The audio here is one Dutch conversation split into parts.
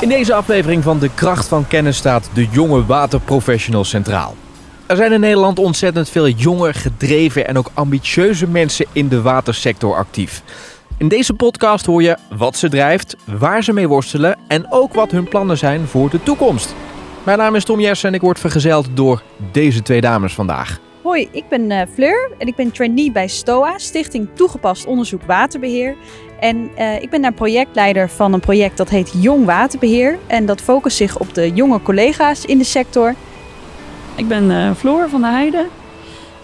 In deze aflevering van De Kracht van Kennis staat de jonge waterprofessional centraal. Er zijn in Nederland ontzettend veel jonge, gedreven en ook ambitieuze mensen in de watersector actief. In deze podcast hoor je wat ze drijft, waar ze mee worstelen en ook wat hun plannen zijn voor de toekomst. Mijn naam is Tom Jessen en ik word vergezeld door deze twee dames vandaag. Hoi, ik ben uh, Fleur en ik ben trainee bij STOA, Stichting Toegepast Onderzoek Waterbeheer. En uh, ik ben daar projectleider van een project dat heet Jong Waterbeheer. En dat focust zich op de jonge collega's in de sector. Ik ben uh, Floor van der Heijden.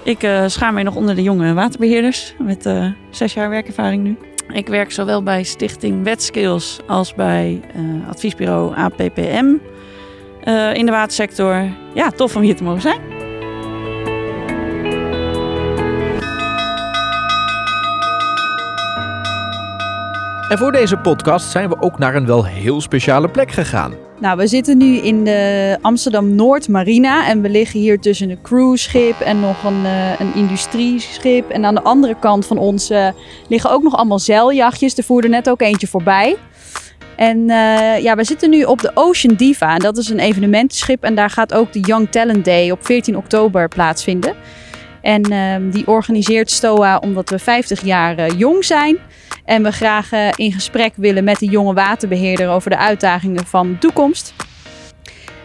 Ik uh, schaar mij nog onder de jonge waterbeheerders met zes jaar werkervaring nu. Ik werk zowel bij Stichting Wetskills als bij adviesbureau APPM in de watersector. Ja, tof om hier te mogen zijn. En voor deze podcast zijn we ook naar een wel heel speciale plek gegaan. Nou, we zitten nu in de Amsterdam Noord Marina en we liggen hier tussen een cruiseschip en nog een, uh, een industrieschip. En aan de andere kant van ons uh, liggen ook nog allemaal zeiljachtjes. Er voerde net ook eentje voorbij. En ja, we zitten nu op de Ocean Diva en dat is een evenementenschip en daar gaat ook de Young Talent Day op 14 oktober plaatsvinden. En uh, die organiseert STOA omdat we 50 jaar jong zijn. En we graag uh, in gesprek willen met de jonge waterbeheerder over de uitdagingen van de toekomst.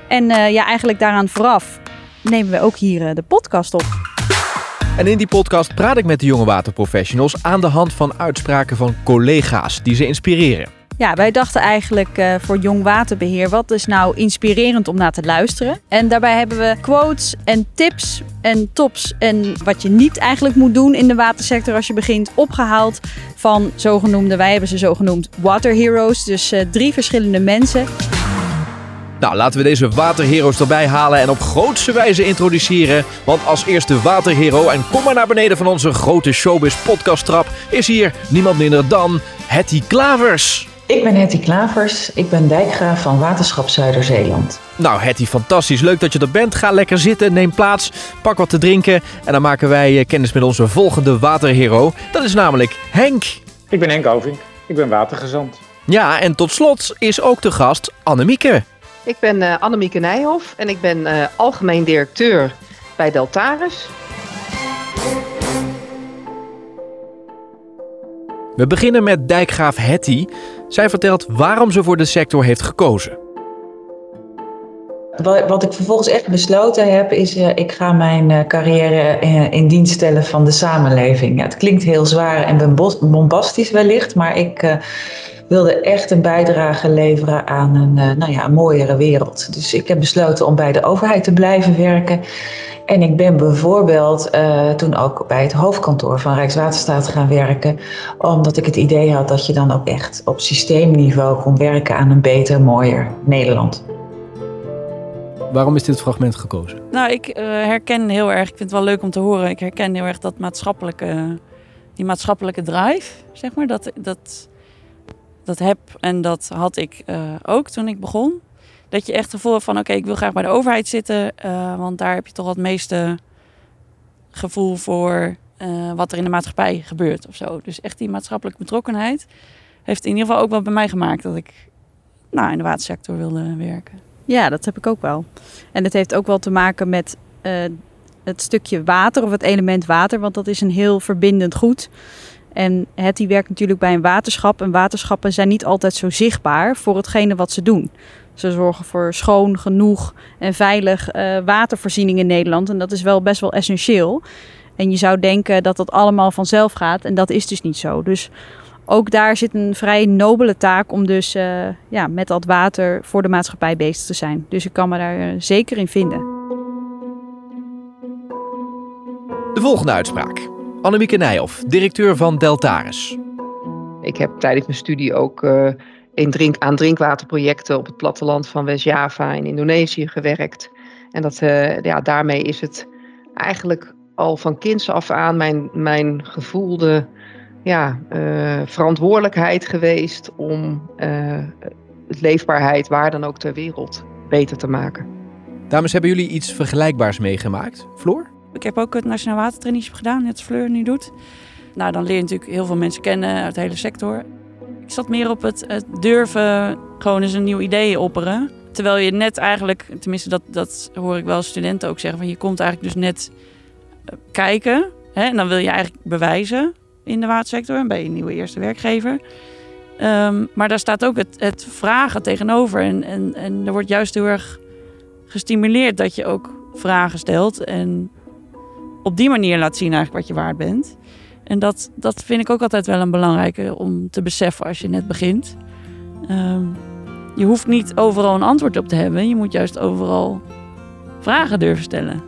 En uh, ja, eigenlijk daaraan vooraf nemen we ook hier de podcast op. En in die podcast praat ik met de jonge waterprofessionals aan de hand van uitspraken van collega's die ze inspireren. Ja, wij dachten eigenlijk uh, voor jong waterbeheer, wat is nou inspirerend om naar te luisteren? En daarbij hebben we quotes en tips en tops en wat je niet eigenlijk moet doen in de watersector als je begint opgehaald van zogenoemde, wij hebben ze zo genoemd, water heroes. Dus uh, drie verschillende mensen. Nou, laten we deze waterheroes erbij halen en op grootste wijze introduceren. Want als eerste waterhero, en kom maar naar beneden van onze grote showbiz podcasttrap, is hier niemand minder dan Hetty Klavers. Ik ben Hetty Klavers. Ik ben dijkgraaf van Waterschap Zuiderzeeland. Nou, Hetty, fantastisch. Leuk dat je er bent. Ga lekker zitten, neem plaats, pak wat te drinken. En dan maken wij kennis met onze volgende waterhero. Dat is namelijk Henk. Ik ben Henk Ovink. Ik ben watergezant. Ja, en tot slot is ook de gast Annemieke. Ik ben uh, Annemieke Nijhoff en ik ben uh, algemeen directeur bij Deltaris. We beginnen met dijkgraaf Hetty. Zij vertelt waarom ze voor de sector heeft gekozen. Wat ik vervolgens echt besloten heb, is uh, ik ga mijn uh, carrière uh, in dienst stellen van de samenleving. Ja, het klinkt heel zwaar en bombastisch wellicht, maar ik wilde echt een bijdrage leveren aan een, nou ja, een mooiere wereld. Dus ik heb besloten om bij de overheid te blijven werken. En ik ben bijvoorbeeld uh, toen ook bij het hoofdkantoor van Rijkswaterstaat gaan werken, omdat ik het idee had dat je dan ook echt op systeemniveau kon werken aan een beter, mooier Nederland. Waarom is dit fragment gekozen? Nou, ik uh, herken heel erg, ik vind het wel leuk om te horen, ik herken heel erg dat maatschappelijke, die maatschappelijke drive, zeg maar, dat, dat, dat heb en dat had ik uh, ook toen ik begon dat je echt gevoel van oké, ik wil graag bij de overheid zitten. Uh, want daar heb je toch het meeste gevoel voor uh, wat er in de maatschappij gebeurt of zo. Dus echt die maatschappelijke betrokkenheid heeft in ieder geval ook wel bij mij gemaakt dat ik nou, in de watersector wilde werken. Ja, dat heb ik ook wel. En het heeft ook wel te maken met het stukje water of het element water, want dat is een heel verbindend goed. En het die werkt natuurlijk bij een waterschap. En waterschappen zijn niet altijd zo zichtbaar voor hetgene wat ze doen. Ze zorgen voor schoon, genoeg en veilig uh, watervoorziening in Nederland. En dat is wel best wel essentieel. En je zou denken dat dat allemaal vanzelf gaat. En dat is dus niet zo. Dus ook daar zit een vrij nobele taak om dus uh, ja, met dat water voor de maatschappij bezig te zijn. Dus ik kan me daar uh, zeker in vinden. De volgende uitspraak. Annemieke Nijhoff, directeur van Deltaris. Ik heb tijdens mijn studie ook uh, in drink, aan drinkwaterprojecten op het platteland van West-Java in Indonesië gewerkt. En dat, uh, ja, daarmee is het eigenlijk al van kinds af aan mijn, mijn gevoelde ja, uh, verantwoordelijkheid geweest om het leefbaarheid waar dan ook ter wereld beter te maken. Dames, hebben jullie iets vergelijkbaars meegemaakt? Floor? Ik heb ook het Nationaal Watertraineeship gedaan, net als Fleur nu doet. Nou, dan leer je natuurlijk heel veel mensen kennen uit de hele sector. Ik zat meer op het, durven gewoon eens een nieuw idee opperen. Terwijl je net eigenlijk, tenminste dat, dat hoor ik wel studenten ook zeggen, van je komt eigenlijk dus net eh, kijken. Hè, en dan wil je eigenlijk bewijzen in de watersector bij je nieuwe eerste werkgever. Ehm, maar daar staat ook het, het vragen tegenover. En, en, en er wordt juist heel erg gestimuleerd dat je ook vragen stelt. En op die manier laat zien eigenlijk wat je waard bent. En dat, dat vind ik ook altijd wel een belangrijke om te beseffen als je net begint. Ehm, je hoeft niet overal een antwoord op te hebben. Je moet juist overal vragen durven stellen.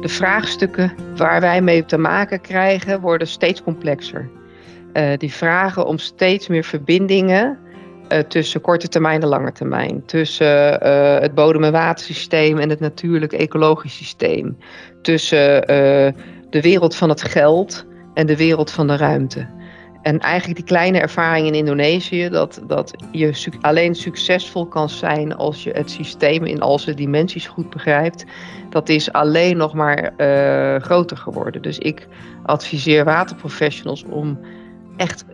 De vraagstukken waar wij mee te maken krijgen worden steeds complexer. Uh, die vragen om steeds meer verbindingen uh, tussen korte termijn en lange termijn. Tussen uh, het bodem- en watersysteem en het natuurlijk ecologisch systeem. Tussen de wereld van het geld en de wereld van de ruimte. En eigenlijk die kleine ervaring in Indonesië, dat, dat je alleen succesvol kan zijn als je het systeem in al zijn dimensies goed begrijpt, dat is alleen nog maar groter geworden. Dus ik adviseer waterprofessionals om echt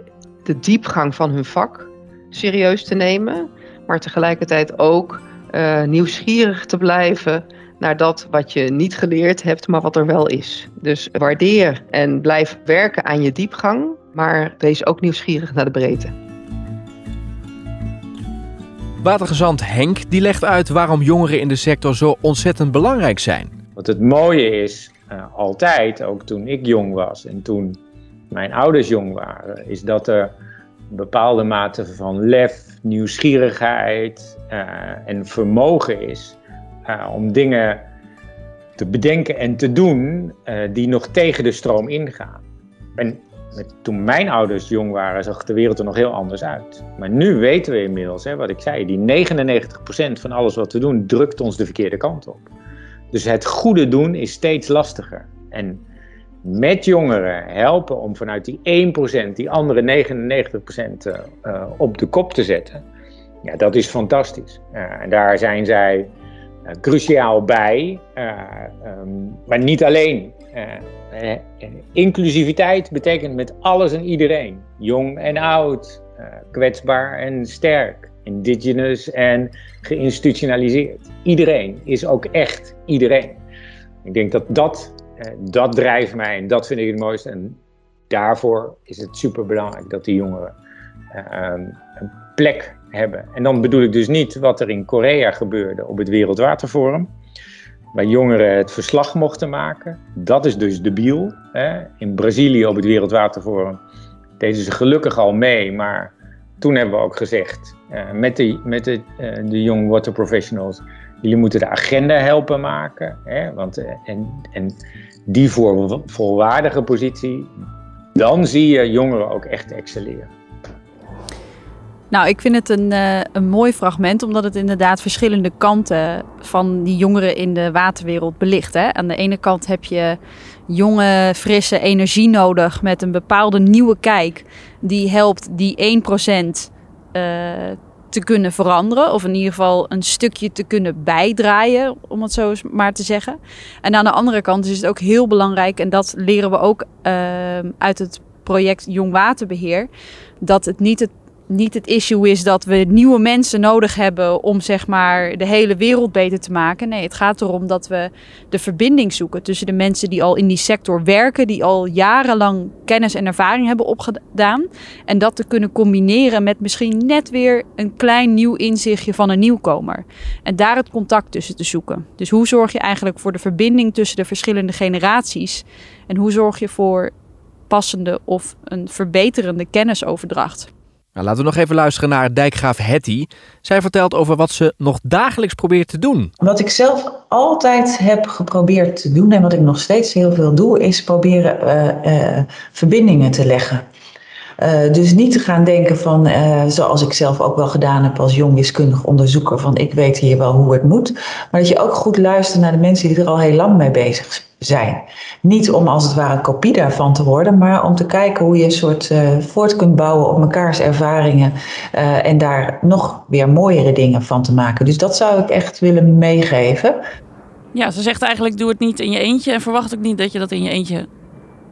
de diepgang van hun vak serieus te nemen, maar tegelijkertijd ook uh, nieuwsgierig te blijven naar dat wat je niet geleerd hebt, maar wat er wel is. Dus waardeer en blijf werken aan je diepgang, maar wees ook nieuwsgierig naar de breedte. Watergezant Henk die legt uit waarom jongeren in de sector zo ontzettend belangrijk zijn. Wat het mooie is, uh, altijd, ook toen ik jong was en toen mijn ouders jong waren, is dat er bepaalde mate van lef, nieuwsgierigheid uh, en vermogen is uh, om dingen te bedenken en te doen uh, die nog tegen de stroom ingaan. En met, toen mijn ouders jong waren, zag de wereld er nog heel anders uit. Maar nu weten we inmiddels, hè, wat ik zei, die 99% van alles wat we doen drukt ons de verkeerde kant op. Dus het goede doen is steeds lastiger. En met jongeren helpen om vanuit die 1% die andere 99% uh, uh, op de kop te zetten, ja, dat is fantastisch. Uh, en daar zijn zij cruciaal bij, um, maar niet alleen. Inclusiviteit betekent met alles en iedereen, jong en oud, kwetsbaar en sterk, indigenous en geïnstitutionaliseerd. Iedereen is ook echt iedereen. Ik denk dat dat, dat drijft mij en dat vind ik het mooiste. En daarvoor is het super belangrijk dat die jongeren een plek hebben. En dan bedoel ik dus niet wat er in Korea gebeurde op het Wereldwaterforum. Waar jongeren het verslag mochten maken. Dat is dus debiel. In Brazilië op het Wereldwaterforum deden ze gelukkig al mee. Maar toen hebben we ook gezegd uh, met, de, met de, uh, de Young Water Professionals... jullie moeten de agenda helpen maken. Hè, want, en, en die voor volwaardige positie... dan zie je jongeren ook echt excelleren. Nou, ik vind het een, uh, een mooi fragment, omdat het inderdaad verschillende kanten van die jongeren in de waterwereld belicht. Hè? Aan de ene kant heb je jonge, frisse energie nodig met een bepaalde nieuwe kijk, die helpt die 1% uh, te kunnen veranderen, of in ieder geval een stukje te kunnen bijdraaien, om het zo maar te zeggen. En aan de andere kant is het ook heel belangrijk, en dat leren we ook uh, uit het project Jong Waterbeheer, dat het niet het niet het issue is dat we nieuwe mensen nodig hebben om zeg maar de hele wereld beter te maken. Nee, het gaat erom dat we de verbinding zoeken tussen de mensen die al in die sector werken, die al jarenlang kennis en ervaring hebben opgedaan. En dat te kunnen combineren met misschien net weer een klein nieuw inzichtje van een nieuwkomer. En daar het contact tussen te zoeken. Dus hoe zorg je eigenlijk voor de verbinding tussen de verschillende generaties? En hoe zorg je voor passende of een verbeterende kennisoverdracht? Nou, laten we nog even luisteren naar dijkgraaf Hetty. Zij vertelt over wat ze nog dagelijks probeert te doen. Wat ik zelf altijd heb geprobeerd te doen en wat ik nog steeds heel veel doe, is proberen uh, uh, verbindingen te leggen. Uh, dus niet te gaan denken van, zoals ik zelf ook wel gedaan heb als jong wiskundig onderzoeker, van ik weet hier wel hoe het moet. Maar dat je ook goed luistert naar de mensen die er al heel lang mee bezig zijn. Niet om als het ware een kopie daarvan te worden, maar om te kijken hoe je een soort uh, voort kunt bouwen op mekaars ervaringen en daar nog weer mooiere dingen van te maken. Dus dat zou ik echt willen meegeven. Ja, ze zegt eigenlijk: doe het niet in je eentje en verwacht ook niet dat je dat in je eentje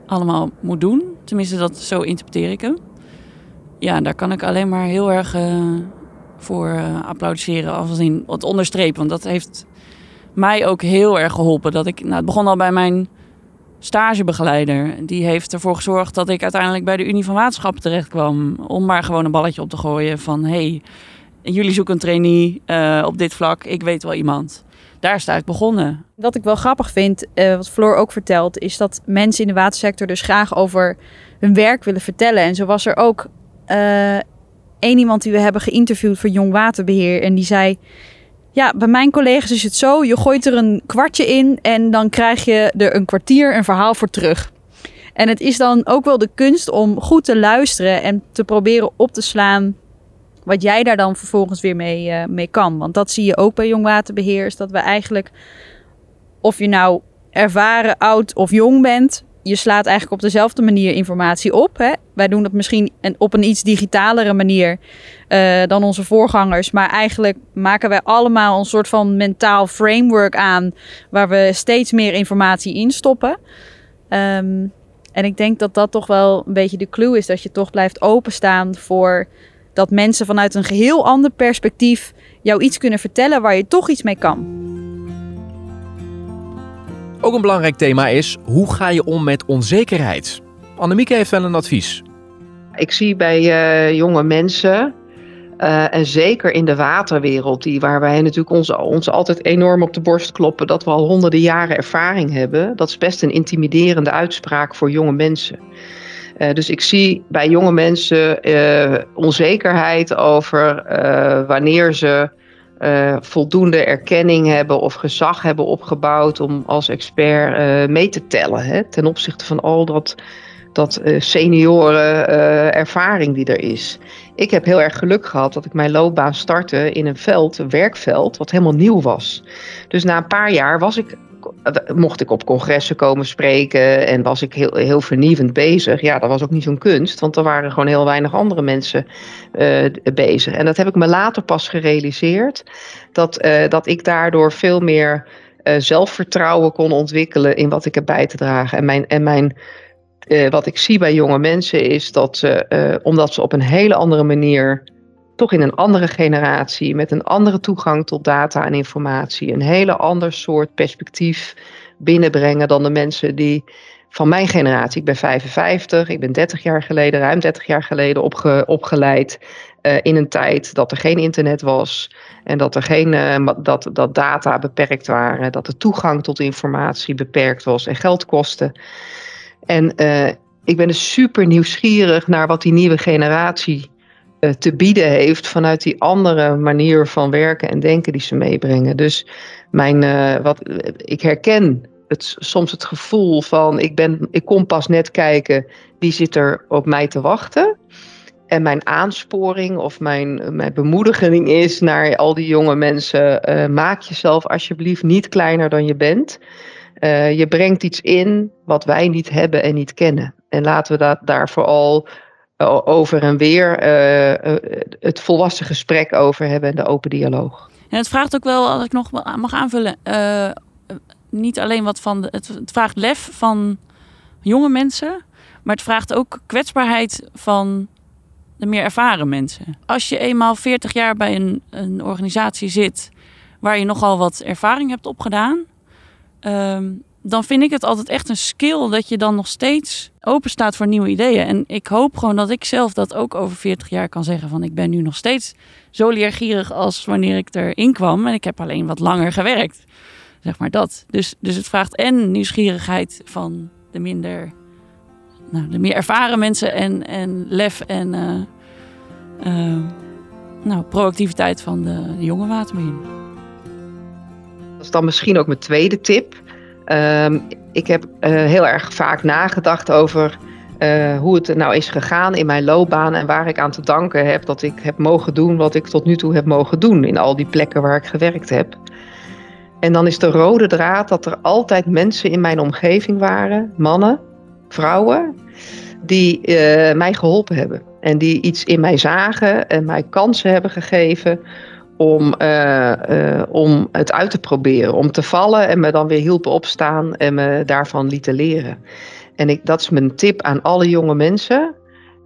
allemaal moet doen. Tenminste, dat, zo interpreteer ik hem. Ja, daar kan ik alleen maar heel erg uh, voor applaudisseren. Als in het onderstrepen. Want dat heeft mij ook heel erg geholpen. Dat ik, nou, het begon al bij mijn stagebegeleider. Die heeft ervoor gezorgd dat ik uiteindelijk bij de Unie van Waterschappen terecht kwam. Om maar gewoon een balletje op te gooien van... hey, jullie zoeken een trainee uh, op dit vlak. Ik weet wel iemand. Daar is het uit begonnen. Wat ik wel grappig vind, uh, wat Floor ook vertelt... is dat mensen in de watersector dus graag over hun werk willen vertellen. En zo was er ook uh, één iemand die we hebben geïnterviewd voor Jong Waterbeheer. En die zei... Ja, bij mijn collega's is het zo: je gooit er een kwartje in en dan krijg je er een kwartier een verhaal voor terug. En het is dan ook wel de kunst om goed te luisteren en te proberen op te slaan wat jij daar dan vervolgens weer mee, uh, mee kan. Want dat zie je ook bij jongwaterbeheer, is dat we eigenlijk, of je nou ervaren, oud of jong bent, je slaat eigenlijk op dezelfde manier informatie op. Hè? Wij doen het misschien op een iets digitalere manier uh, dan onze voorgangers. Maar eigenlijk maken wij allemaal een soort van mentaal framework aan waar we steeds meer informatie in stoppen. Um, en ik denk dat dat toch wel een beetje de clue is. Dat je toch blijft openstaan voor dat mensen vanuit een geheel ander perspectief jou iets kunnen vertellen waar je toch iets mee kan. Ook een belangrijk thema is hoe ga je om met onzekerheid? Annemieke heeft wel een advies. Ik zie bij uh, jonge mensen, uh, en zeker in de waterwereld, die, waar wij natuurlijk ons, ons altijd enorm op de borst kloppen, dat we al honderden jaren ervaring hebben, dat is best een intimiderende uitspraak voor jonge mensen. Uh, dus ik zie bij jonge mensen onzekerheid over wanneer ze uh, voldoende erkenning hebben of gezag hebben opgebouwd om als expert uh, mee te tellen. Hè, ten opzichte van al dat, dat uh, senioren ervaring die er is. Ik heb heel erg geluk gehad dat ik mijn loopbaan startte in een veld, een werkveld, wat helemaal nieuw was. Dus na een paar jaar was ik mocht ik op congressen komen spreken en was ik heel, heel vernieuwend bezig. Ja, dat was ook niet zo'n kunst, want er waren gewoon heel weinig andere mensen uh, bezig. En dat heb ik me later pas gerealiseerd, dat, uh, dat ik daardoor veel meer zelfvertrouwen kon ontwikkelen in wat ik heb bij te dragen. En mijn, en mijn wat ik zie bij jonge mensen is dat ze, omdat ze op een hele andere manier toch in een andere generatie, met een andere toegang tot data en informatie, een hele ander soort perspectief binnenbrengen dan de mensen die van mijn generatie. Ik ben 55, ik ben 30 jaar geleden, ruim 30 jaar geleden opge, opgeleid uh, in een tijd dat er geen internet was en dat er geen uh, dat, dat data beperkt waren, dat de toegang tot informatie beperkt was en geld kostte. En uh, ik ben dus super nieuwsgierig naar wat die nieuwe generatie eh, te bieden heeft vanuit die andere manier van werken en denken die ze meebrengen. Dus mijn, uh, wat, ik herken het, soms het gevoel van ik, ben, ik kom pas net kijken wie zit er op mij te wachten. En mijn aansporing of mijn, mijn bemoediging is naar al die jonge mensen: uh, maak jezelf alsjeblieft niet kleiner dan je bent. Je brengt iets in wat wij niet hebben en niet kennen. En laten we dat daar vooral over en weer uh, het volwassen gesprek over hebben en de open dialoog. En het vraagt ook wel, als ik nog mag aanvullen, uh, niet alleen wat van de, het, het, vraagt lef van jonge mensen, maar het vraagt ook kwetsbaarheid van de meer ervaren mensen. Als je eenmaal 40 jaar bij een, een organisatie zit waar je nogal wat ervaring hebt opgedaan, ehm, dan vind ik het altijd echt een skill dat je dan nog steeds open staat voor nieuwe ideeën. En ik hoop gewoon dat ik zelf dat ook over 40 jaar kan zeggen van ik ben nu nog steeds zo leergierig als wanneer ik erin kwam. En ik heb alleen wat langer gewerkt. Zeg maar dat. Dus, dus het vraagt en nieuwsgierigheid van de minder, nou, de meer ervaren mensen en, en lef en uh, uh, nou, proactiviteit van de, jonge waterbeheer. Dat is dan misschien ook mijn tweede tip. Um, ik heb uh, heel erg vaak nagedacht over uh, hoe het nou is gegaan in mijn loopbaan en waar ik aan te danken heb dat ik heb mogen doen wat ik tot nu toe heb mogen doen in al die plekken waar ik gewerkt heb. En dan is de rode draad dat er altijd mensen in mijn omgeving waren, mannen, vrouwen, die uh, mij geholpen hebben. En die iets in mij zagen en mij kansen hebben gegeven om, uh, uh, om het uit te proberen. Om te vallen en me dan weer hielpen opstaan en me daarvan lieten leren. En ik, dat is mijn tip aan alle jonge mensen.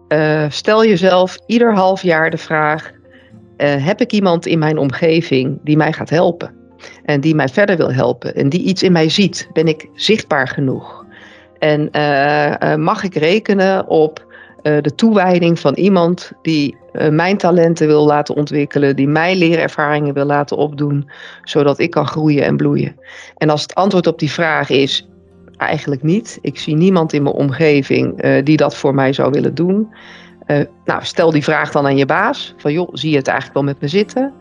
Uh, stel jezelf ieder half jaar de vraag: heb ik iemand in mijn omgeving die mij gaat helpen? En die mij verder wil helpen en die iets in mij ziet? Ben ik zichtbaar genoeg? En mag ik rekenen op de toewijding van iemand die mijn talenten wil laten ontwikkelen, die mij leerervaringen wil laten opdoen, zodat ik kan groeien en bloeien? En als het antwoord op die vraag is eigenlijk niet. Ik zie niemand in mijn omgeving die dat voor mij zou willen doen. Nou, stel die vraag dan aan je baas: van joh, zie je het eigenlijk wel met me zitten?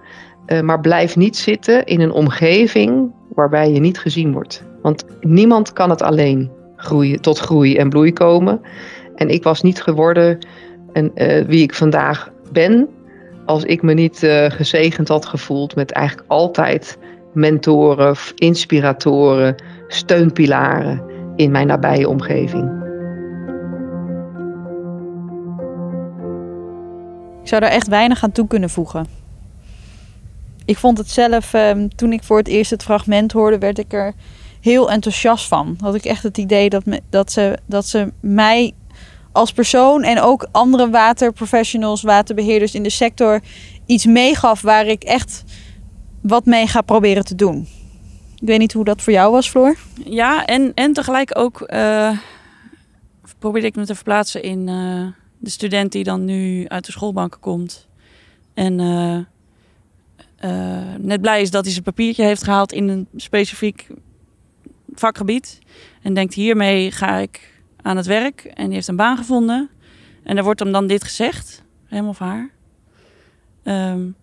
Maar blijf niet zitten in een omgeving waarbij je niet gezien wordt. Want niemand kan het alleen groeien, tot groei en bloei komen. En ik was niet geworden en, uh, wie ik vandaag ben als ik me niet gezegend had gevoeld met eigenlijk altijd mentoren, inspiratoren, steunpilaren in mijn nabije omgeving. Ik zou daar echt weinig aan toe kunnen voegen. Ik vond het zelf, um, toen ik voor het eerst het fragment hoorde, werd ik er heel enthousiast van. Had ik echt het idee dat, dat, ze, dat ze mij als persoon en ook andere waterprofessionals, waterbeheerders in de sector iets meegaf waar ik echt wat mee ga proberen te doen. Ik weet niet hoe dat voor jou was, Floor. Ja, en, en tegelijk ook uh, probeerde ik me te verplaatsen in. Uh de student die dan nu uit de schoolbanken komt en uh, net blij is dat hij zijn papiertje heeft gehaald in een specifiek vakgebied. En denkt hiermee ga ik aan het werk. En die heeft een baan gevonden. En er wordt hem dan dit gezegd, hem of haar. Um,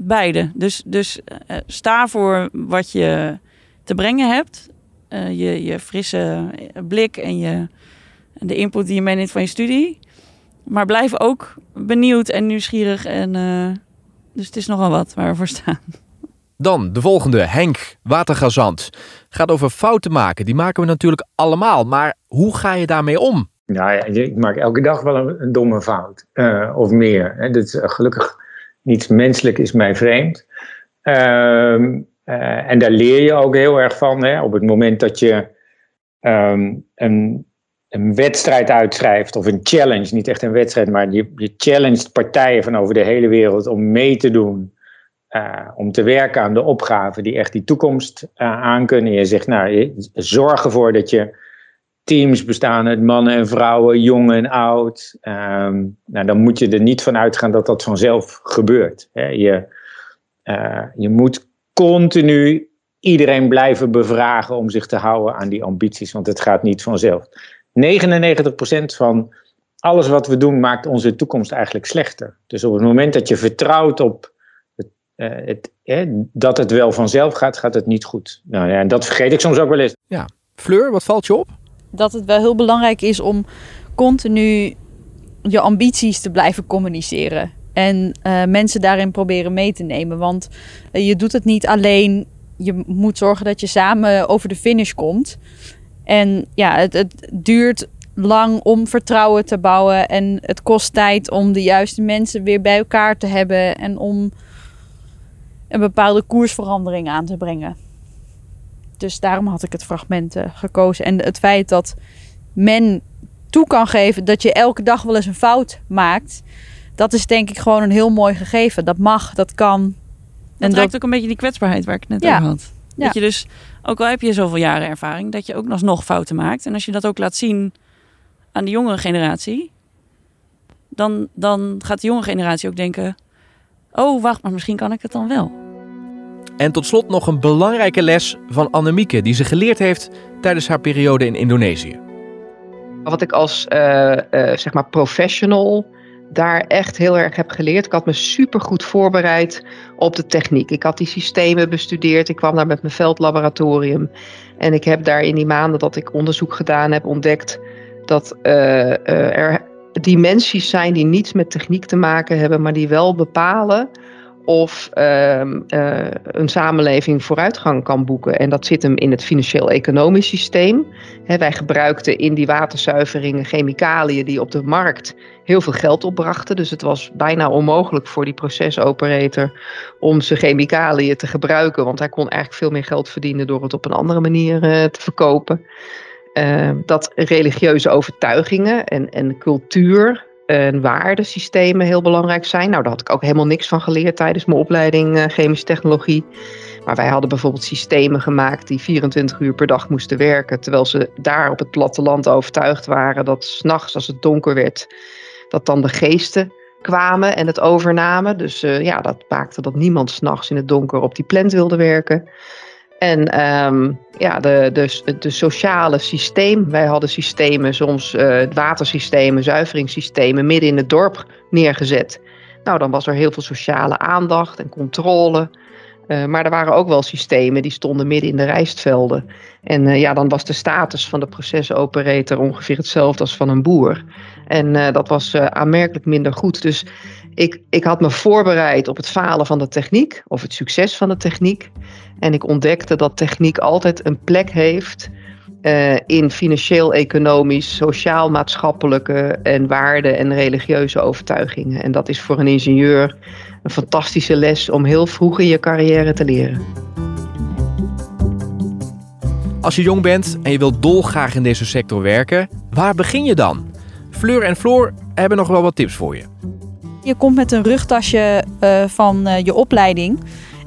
beide. Dus, dus uh, sta voor wat je te brengen hebt. Uh, je, je frisse blik en je de input die je meeneemt van je studie. Maar blijf ook benieuwd en nieuwsgierig. En, dus het is nogal wat waar we voor staan. Dan de volgende, Henk Watergazant. Gaat over fouten maken. Die maken we natuurlijk allemaal. Maar hoe ga je daarmee om? Nou ja, ik maak elke dag wel een, domme fout. Uh, of meer. Hè. Dat is, uh, gelukkig niets menselijk is mij vreemd. Uh, en daar leer je ook heel erg van. Hè. Op het moment dat je um, een een wedstrijd uitschrijft of een challenge, niet echt een wedstrijd, maar je, je challenged partijen van over de hele wereld om mee te doen, uh, om te werken aan de opgaven die echt die toekomst uh, aankunnen. Je zegt, nou, zorg ervoor dat je teams bestaan uit mannen en vrouwen, jong en oud. Um, nou, dan moet je er niet van uitgaan dat dat vanzelf gebeurt. Hè. Je, uh, je moet continu iedereen blijven bevragen om zich te houden aan die ambities, want het gaat niet vanzelf. 99% van alles wat we doen maakt onze toekomst eigenlijk slechter. Dus op het moment dat je vertrouwt op het, uh, het, eh, dat het wel vanzelf gaat, gaat het niet goed. Nou ja, en dat vergeet ik soms ook wel eens. Ja. Fleur, wat valt je op? Dat het wel heel belangrijk is om continu je ambities te blijven communiceren. En uh, mensen daarin proberen mee te nemen. Want uh, je doet het niet alleen. Je moet zorgen dat je samen over de finish komt. En ja, het, het duurt lang om vertrouwen te bouwen. En het kost tijd om de juiste mensen weer bij elkaar te hebben. En om een bepaalde koersverandering aan te brengen. Dus daarom had ik het fragment uh, gekozen. En het feit dat men toe kan geven dat je elke dag wel eens een fout maakt. Dat is denk ik gewoon een heel mooi gegeven. Dat mag, dat kan. Dat en raakt dat... ook een beetje die kwetsbaarheid waar ik het net ja. over had. Ja. Dat je dus ook al heb je zoveel jaren ervaring, dat je ook nog fouten maakt. En als je dat ook laat zien aan de jongere generatie, dan, dan gaat de jonge generatie ook denken: oh, wacht, maar misschien kan ik het dan wel. En tot slot nog een belangrijke les van Annemieke, die ze geleerd heeft tijdens haar periode in Indonesië. Wat ik als uh, uh, zeg maar professional daar echt heel erg heb geleerd. Ik had me super goed voorbereid op de techniek. Ik had die systemen bestudeerd. Ik kwam daar met mijn veldlaboratorium. En ik heb daar in die maanden dat ik onderzoek gedaan heb ontdekt dat uh, er dimensies zijn die niets met techniek te maken hebben, maar die wel bepalen of ehm, eh, een samenleving vooruitgang kan boeken. En dat zit hem in het financieel-economisch systeem. wij gebruikten in die waterzuiveringen chemicaliën die op de markt heel veel geld opbrachten. Dus het was bijna onmogelijk voor die procesoperator om zijn chemicaliën te gebruiken. Want hij kon eigenlijk veel meer geld verdienen door het op een andere manier uh, te verkopen. Ehm, dat religieuze overtuigingen en, en cultuur en waardesystemen heel belangrijk zijn. Nou, daar had ik ook helemaal niks van geleerd tijdens mijn opleiding uh, chemische technologie. Maar wij hadden bijvoorbeeld systemen gemaakt die 24 uur per dag moesten werken. Terwijl ze daar op het platteland overtuigd waren dat s'nachts als het donker werd, dat dan de geesten kwamen en het overnamen. Dus uh, ja, dat maakte dat niemand s'nachts in het donker op die plant wilde werken. En um, ja, de, de, sociale systeem. Wij hadden systemen, soms uh, watersystemen, zuiveringssystemen midden in het dorp neergezet. Nou, dan was er heel veel sociale aandacht en controle. Uh, maar er waren ook wel systemen die stonden midden in de rijstvelden. En uh, ja, dan was de status van de procesoperator ongeveer hetzelfde als van een boer. En dat was aanmerkelijk minder goed. Dus ik, ik had me voorbereid op het falen van de techniek of het succes van de techniek. En ik ontdekte dat techniek altijd een plek heeft uh, in financieel, economisch, sociaal, maatschappelijke en waarden en religieuze overtuigingen. En dat is voor een ingenieur een fantastische les om heel vroeg in je carrière te leren. Als je jong bent en je wilt dolgraag in deze sector werken, waar begin je dan? Fleur en Floor hebben nog wel wat tips voor je. Je komt met een rugtasje uh, van uh, je opleiding.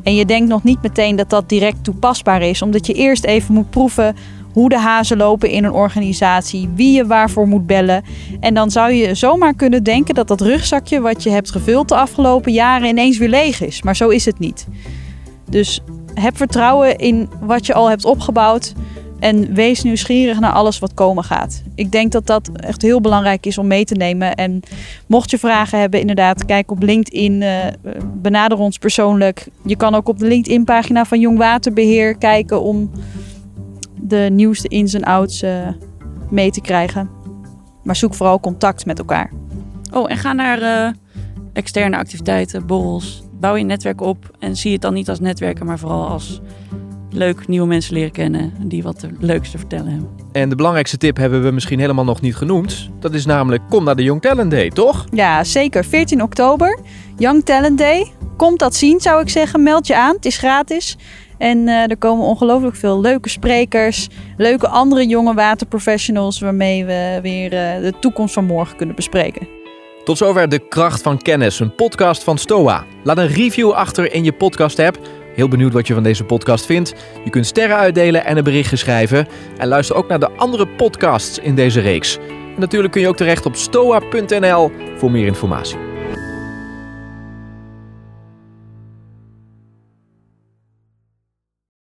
En je denkt nog niet meteen dat dat direct toepasbaar is, omdat je eerst even moet proeven hoe de hazen lopen in een organisatie, wie je waarvoor moet bellen. En dan zou je zomaar kunnen denken dat dat rugzakje wat je hebt gevuld de afgelopen jaren ineens weer leeg is. Maar zo is het niet. Dus heb vertrouwen in wat je al hebt opgebouwd. En wees nieuwsgierig naar alles wat komen gaat. Ik denk dat dat echt heel belangrijk is om mee te nemen. En mocht je vragen hebben, inderdaad, kijk op LinkedIn. Uh, benader ons persoonlijk. Je kan ook op de LinkedIn-pagina van Jong Waterbeheer kijken om de nieuwste ins en outs uh, mee te krijgen. Maar zoek vooral contact met elkaar. Oh, en ga naar uh, externe activiteiten, borrels. Bouw je netwerk op en zie het dan niet als netwerken, maar vooral als leuk nieuwe mensen leren kennen die wat leuks te vertellen hebben. En de belangrijkste tip hebben we misschien helemaal nog niet genoemd. Dat is namelijk kom naar de Young Talent Day, toch? Ja, zeker. 14 oktober, Young Talent Day. Kom dat zien, zou ik zeggen. Meld je aan, het is gratis. En uh, er komen ongelooflijk veel leuke sprekers, leuke andere jonge waterprofessionals waarmee we weer uh, de toekomst van morgen kunnen bespreken. Tot zover de kracht van kennis, een podcast van Stoa. Laat een review achter in je podcast-app Heel benieuwd wat je van deze podcast vindt. Je kunt sterren uitdelen en een berichtje schrijven. En luister ook naar de andere podcasts in deze reeks. En natuurlijk kun je ook terecht op stoa.nl voor meer informatie.